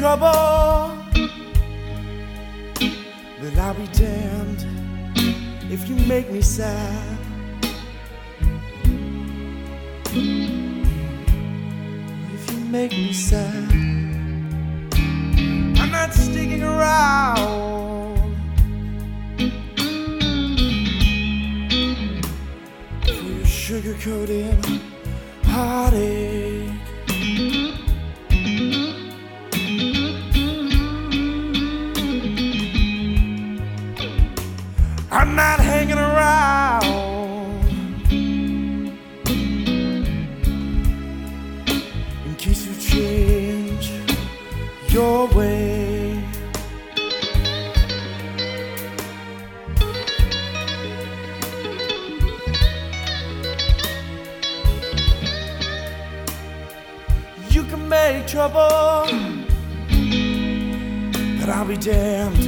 Trouble, your way. You can make trouble, but I'll be damned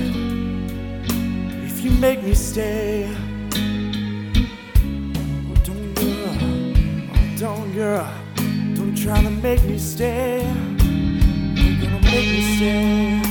if you make me stay. Oh, don't girl, oh, don't girl, don't try to make me stay. Make me stay.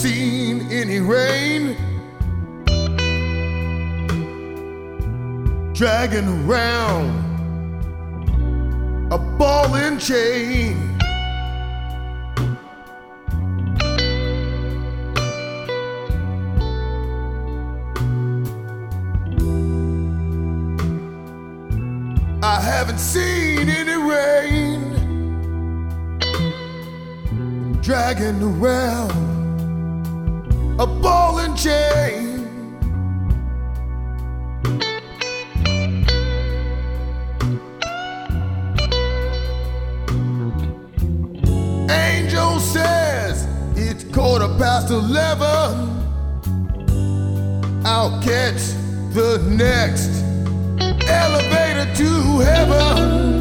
Seen any rain. Dragging around a ball and chain. I haven't seen any rain dragging around ball and chain. Angel says it's quarter past eleven. I'll catch the next elevator to heaven.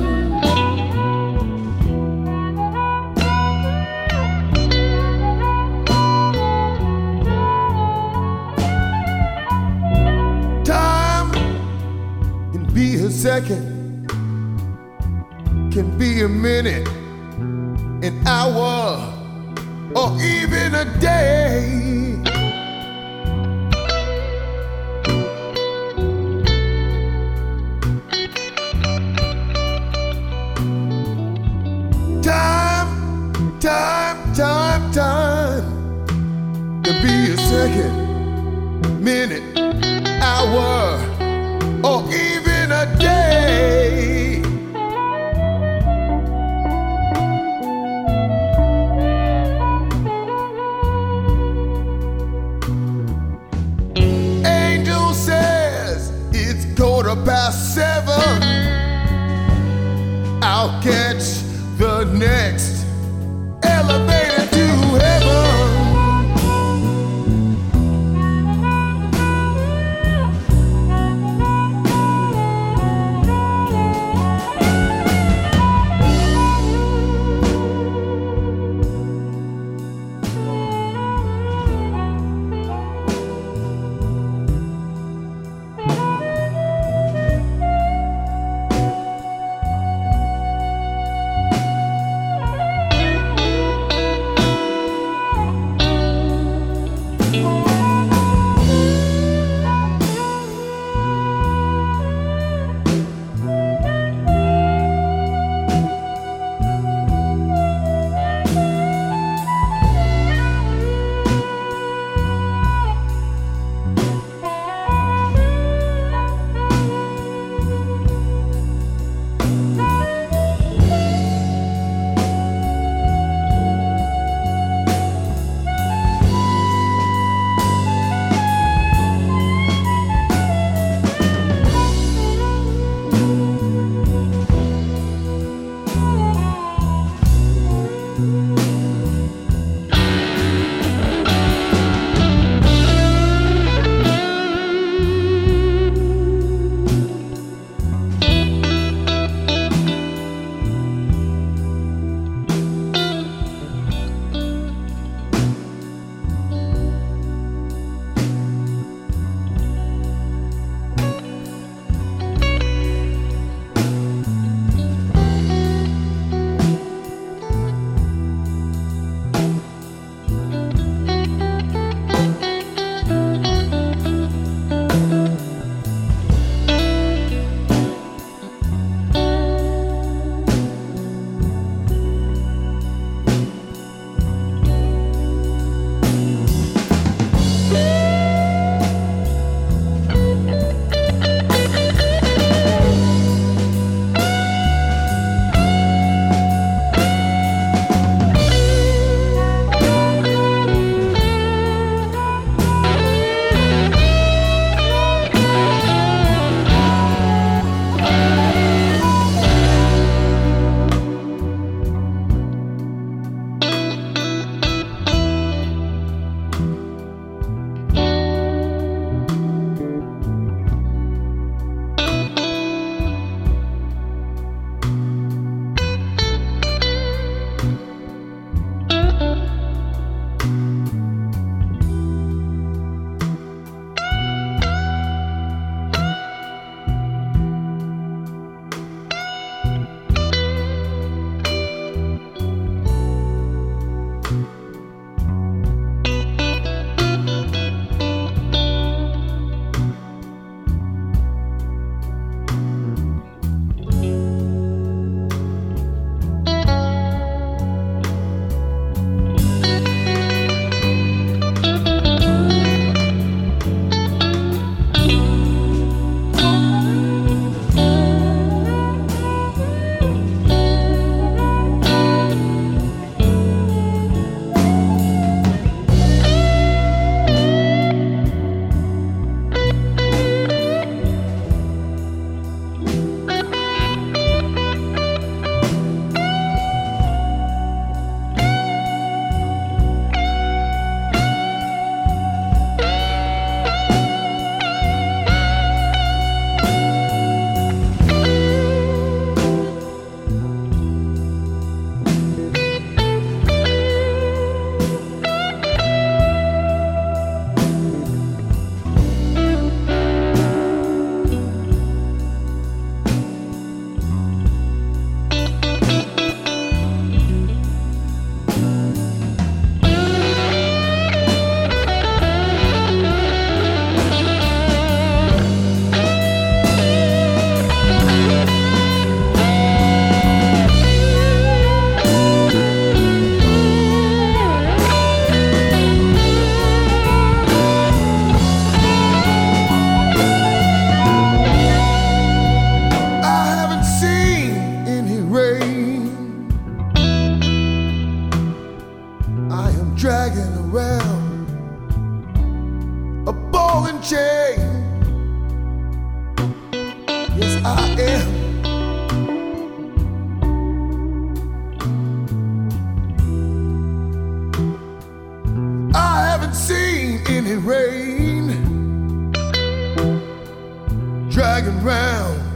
Dragging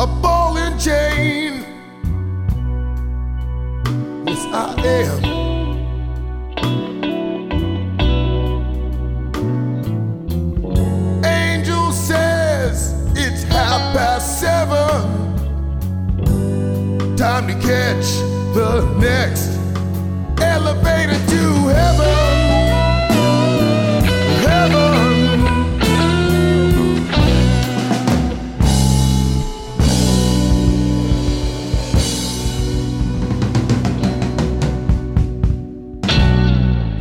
a ball and chain. Yes, I am. Angel says it's half past seven. Time to catch the next elevator to. Heaven.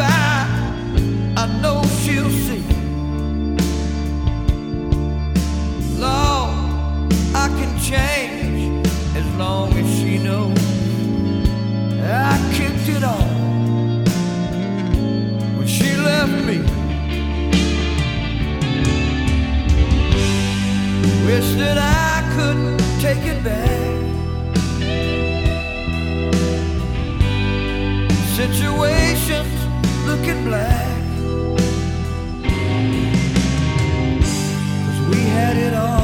I know she'll see. Lord, I can change as long as she knows. I kicked it off when she left me. Wish that I could take it back. situation black. Cause we had it all.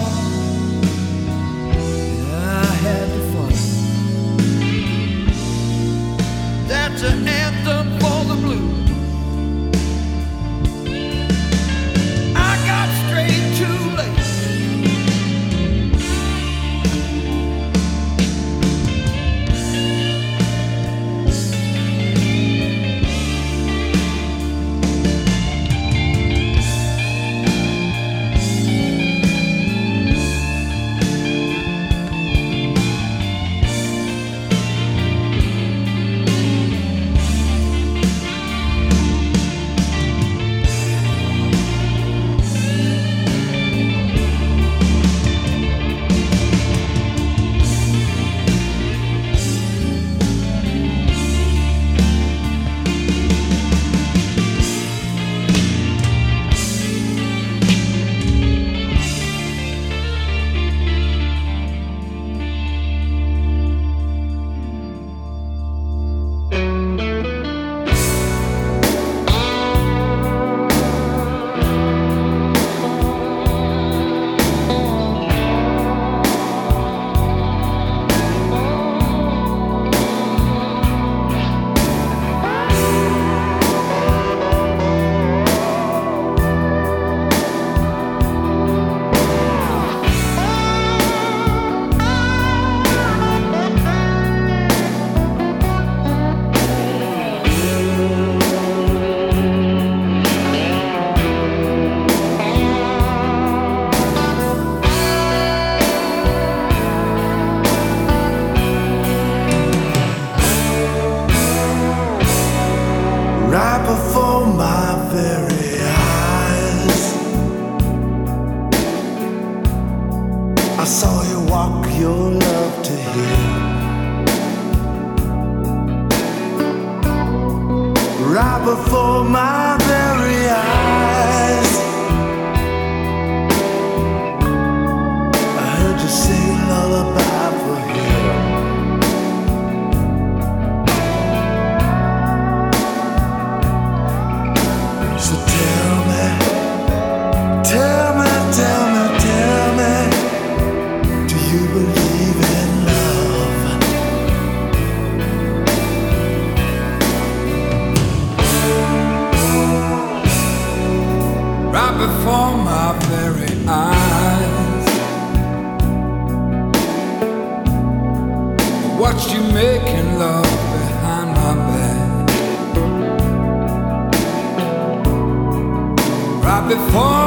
making love behind my back. Right before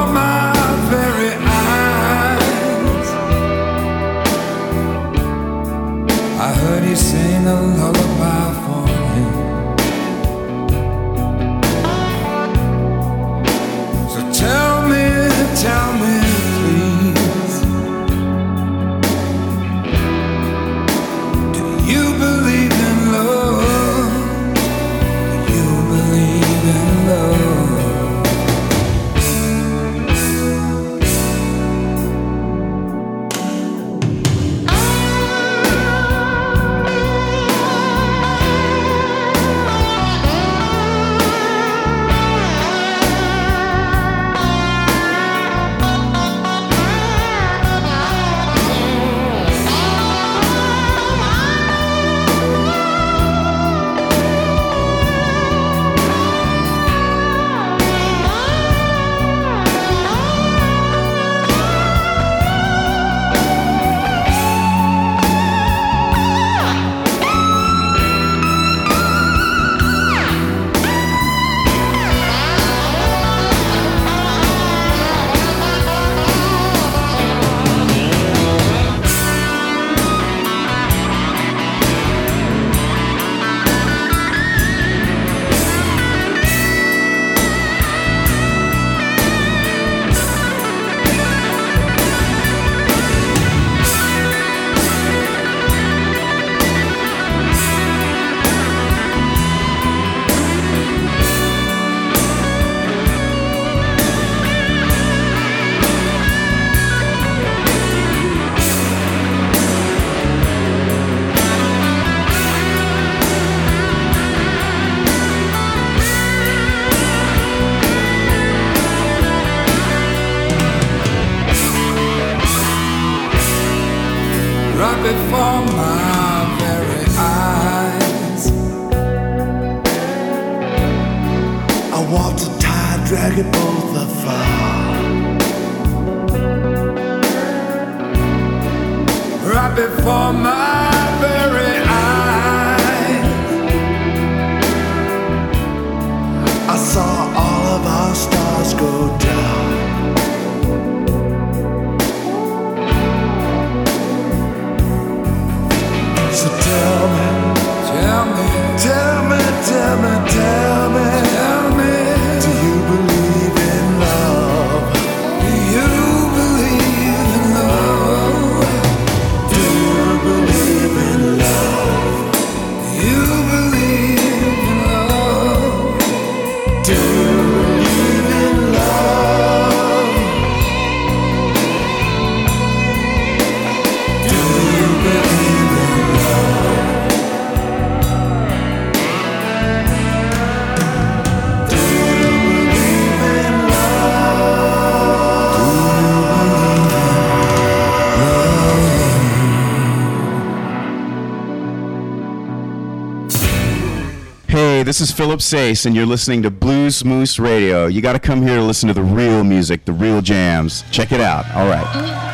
this is Philip Sayce, and you're listening to Blues Moose Radio. You got to come here to listen to the real music, the real jams. Check it out. All right.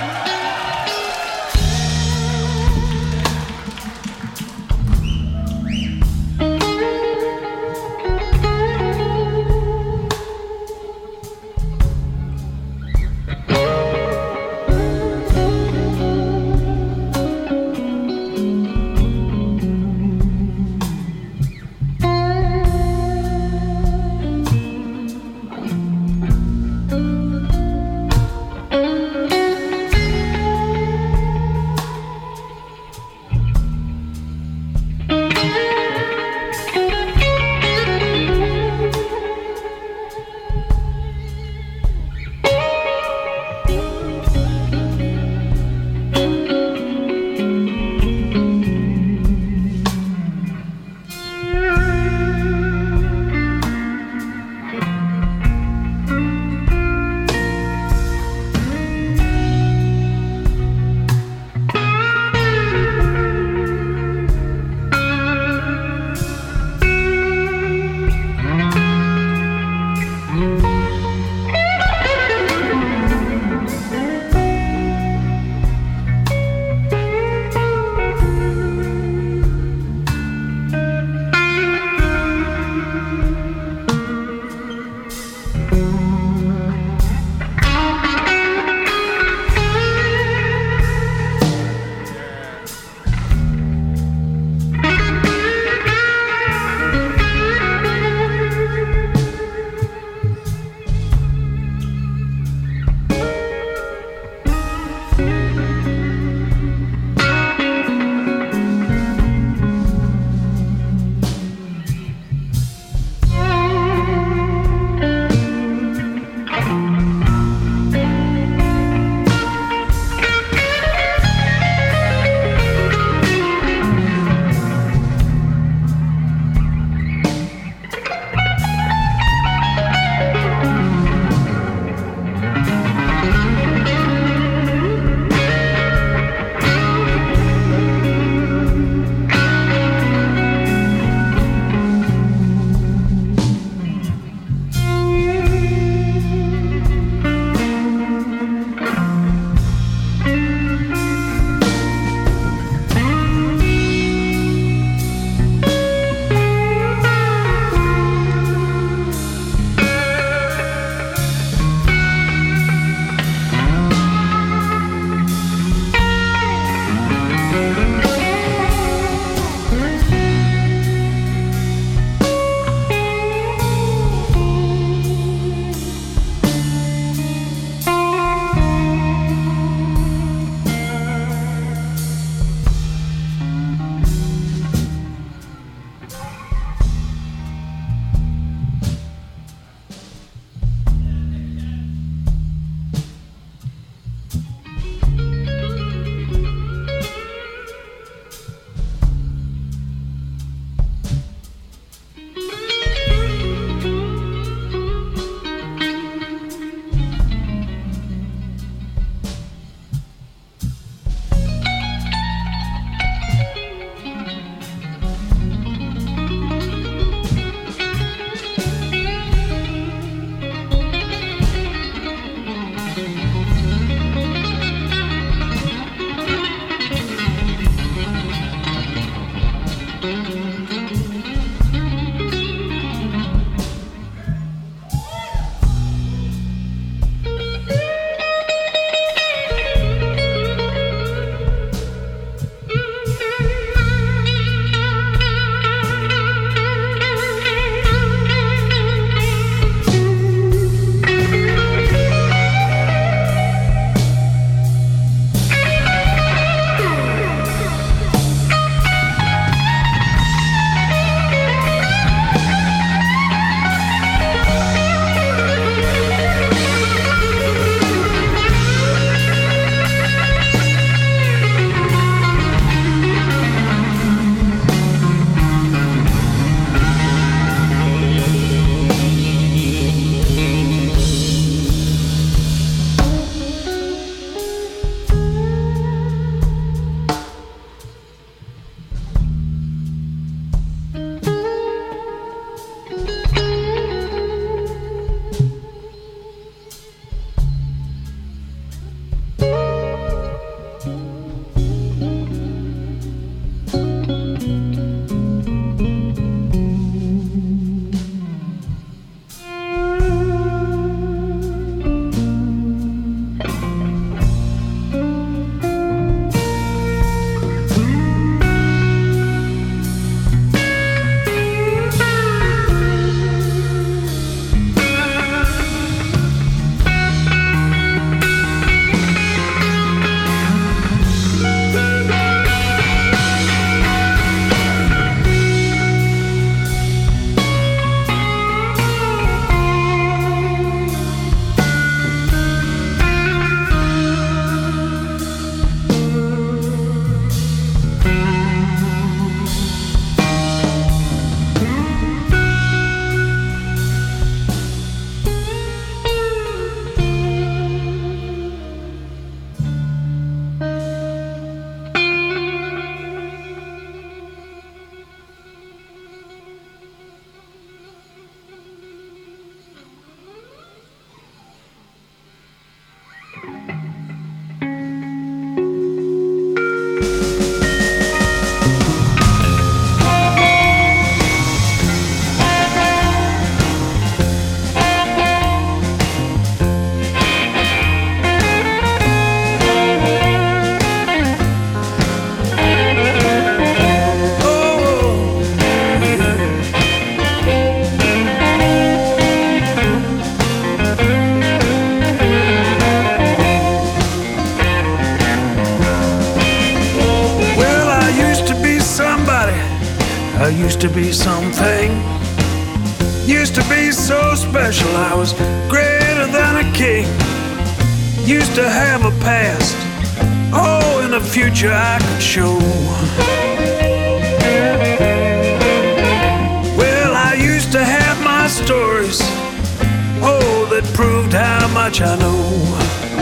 That proved how much I know.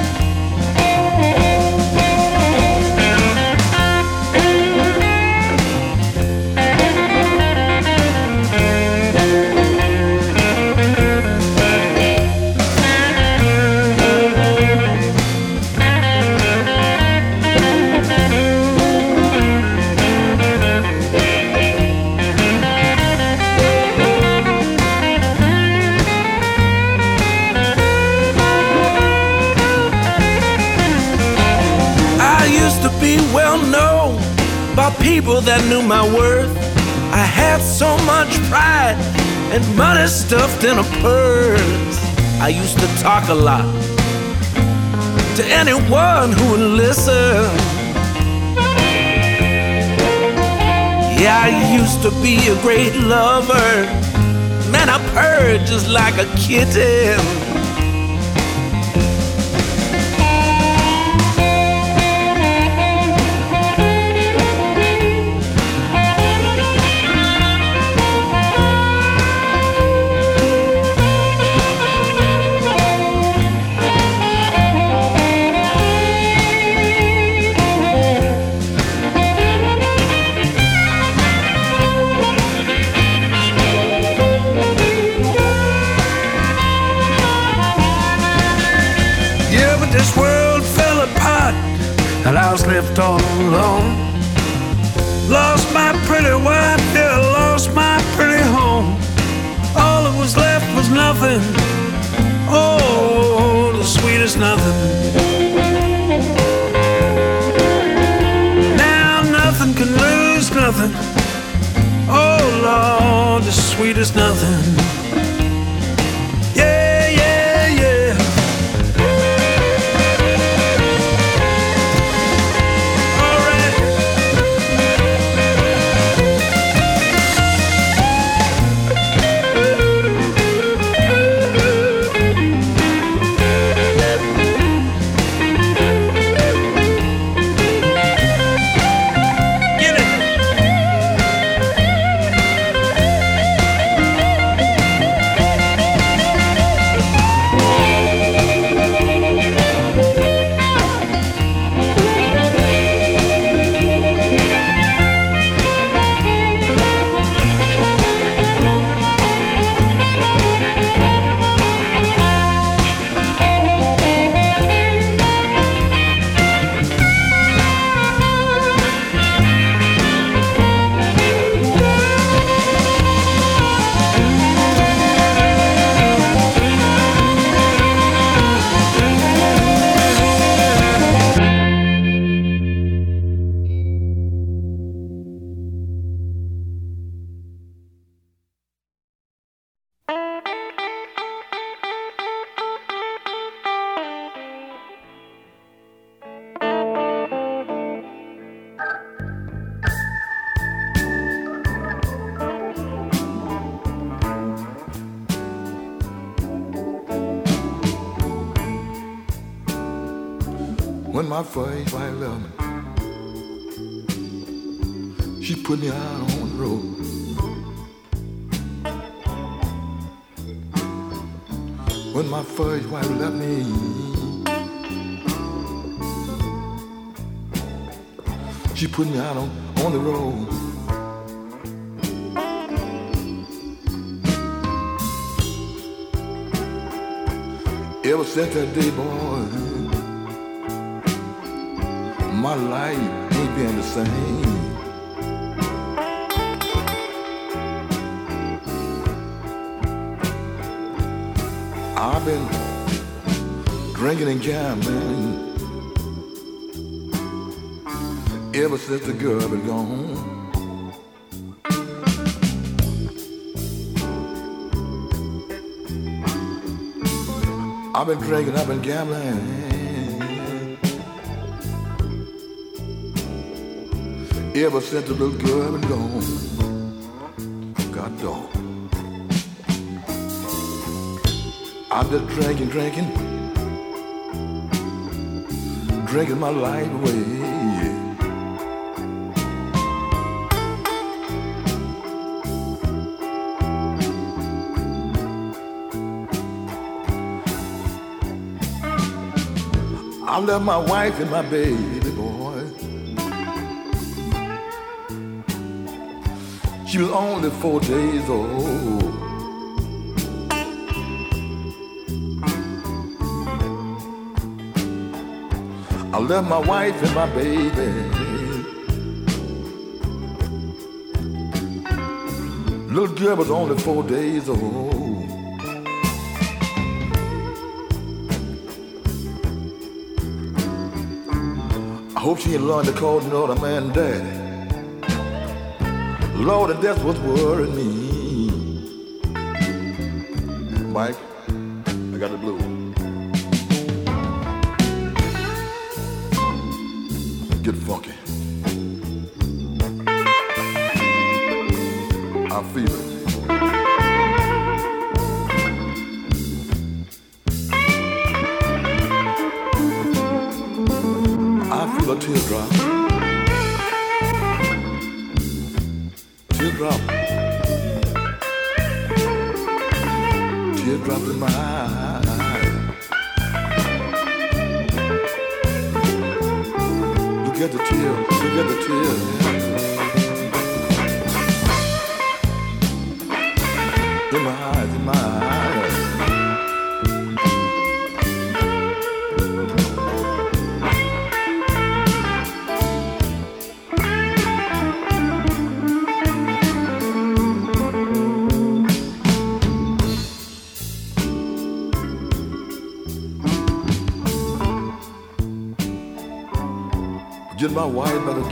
People that knew my worth. I had so much pride and money stuffed in a purse. I used to talk a lot to anyone who would listen. Yeah, I used to be a great lover. Man, I purred just like a kitten. Left all alone. Lost my pretty wife, yeah, lost my pretty home. All that was left was nothing. Oh, the sweetest nothing. Now nothing can lose nothing. Oh, Lord, the sweetest nothing. When my first wife left me, she put me out on, on the road. Ever since that day, boy, my life ain't been the same. Been drinking and gambling ever since the girl been gone. I've been drinking, I've been gambling. Ever since the little girl been gone. Oh, God dog. I'm just drinking, drinking, drinking my life away. I left my wife and my baby boy. She was only four days old. My wife and my baby. Little girl was only four days old. I hope she ain't learned to call another man daddy. Lord, and that's what's worrying me. Mike, I got the blues. Get funky.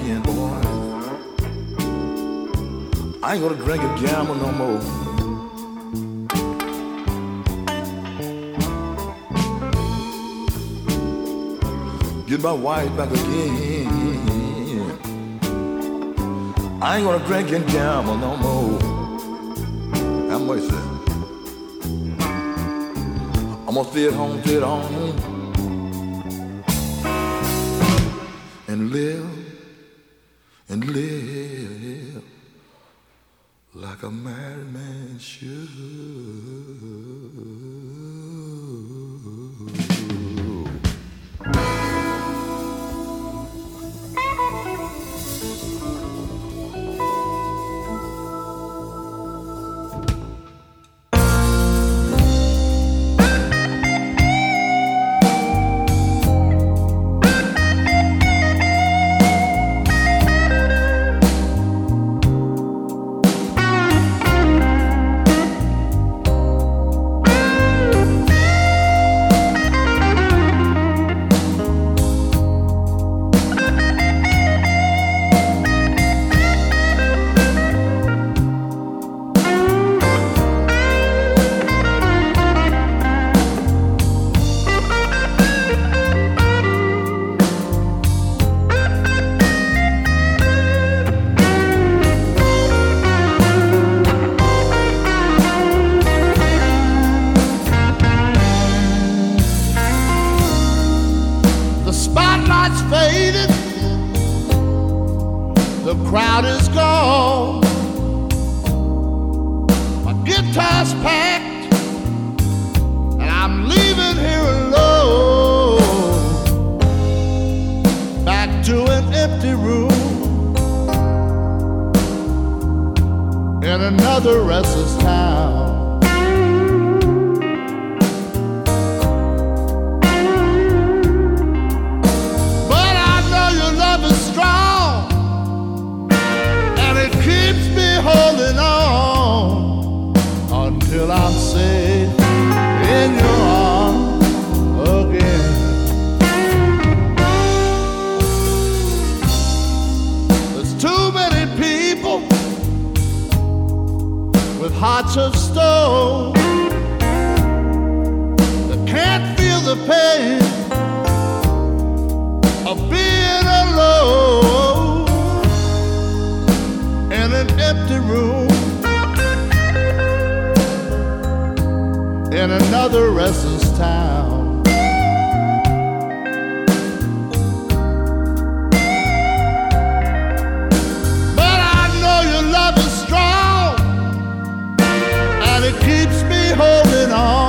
Again, boy. I ain't gonna drink and gamble no more. Get my wife back again. I ain't gonna drink and gamble no more. How much that? I'm gonna stay at home, stay at home. And live like a married man should. Until I'm safe in your arms again. There's too many people with hearts of stone that can't feel the pain of being alone in an empty room. In another restless town. But I know your love is strong, and it keeps me holding on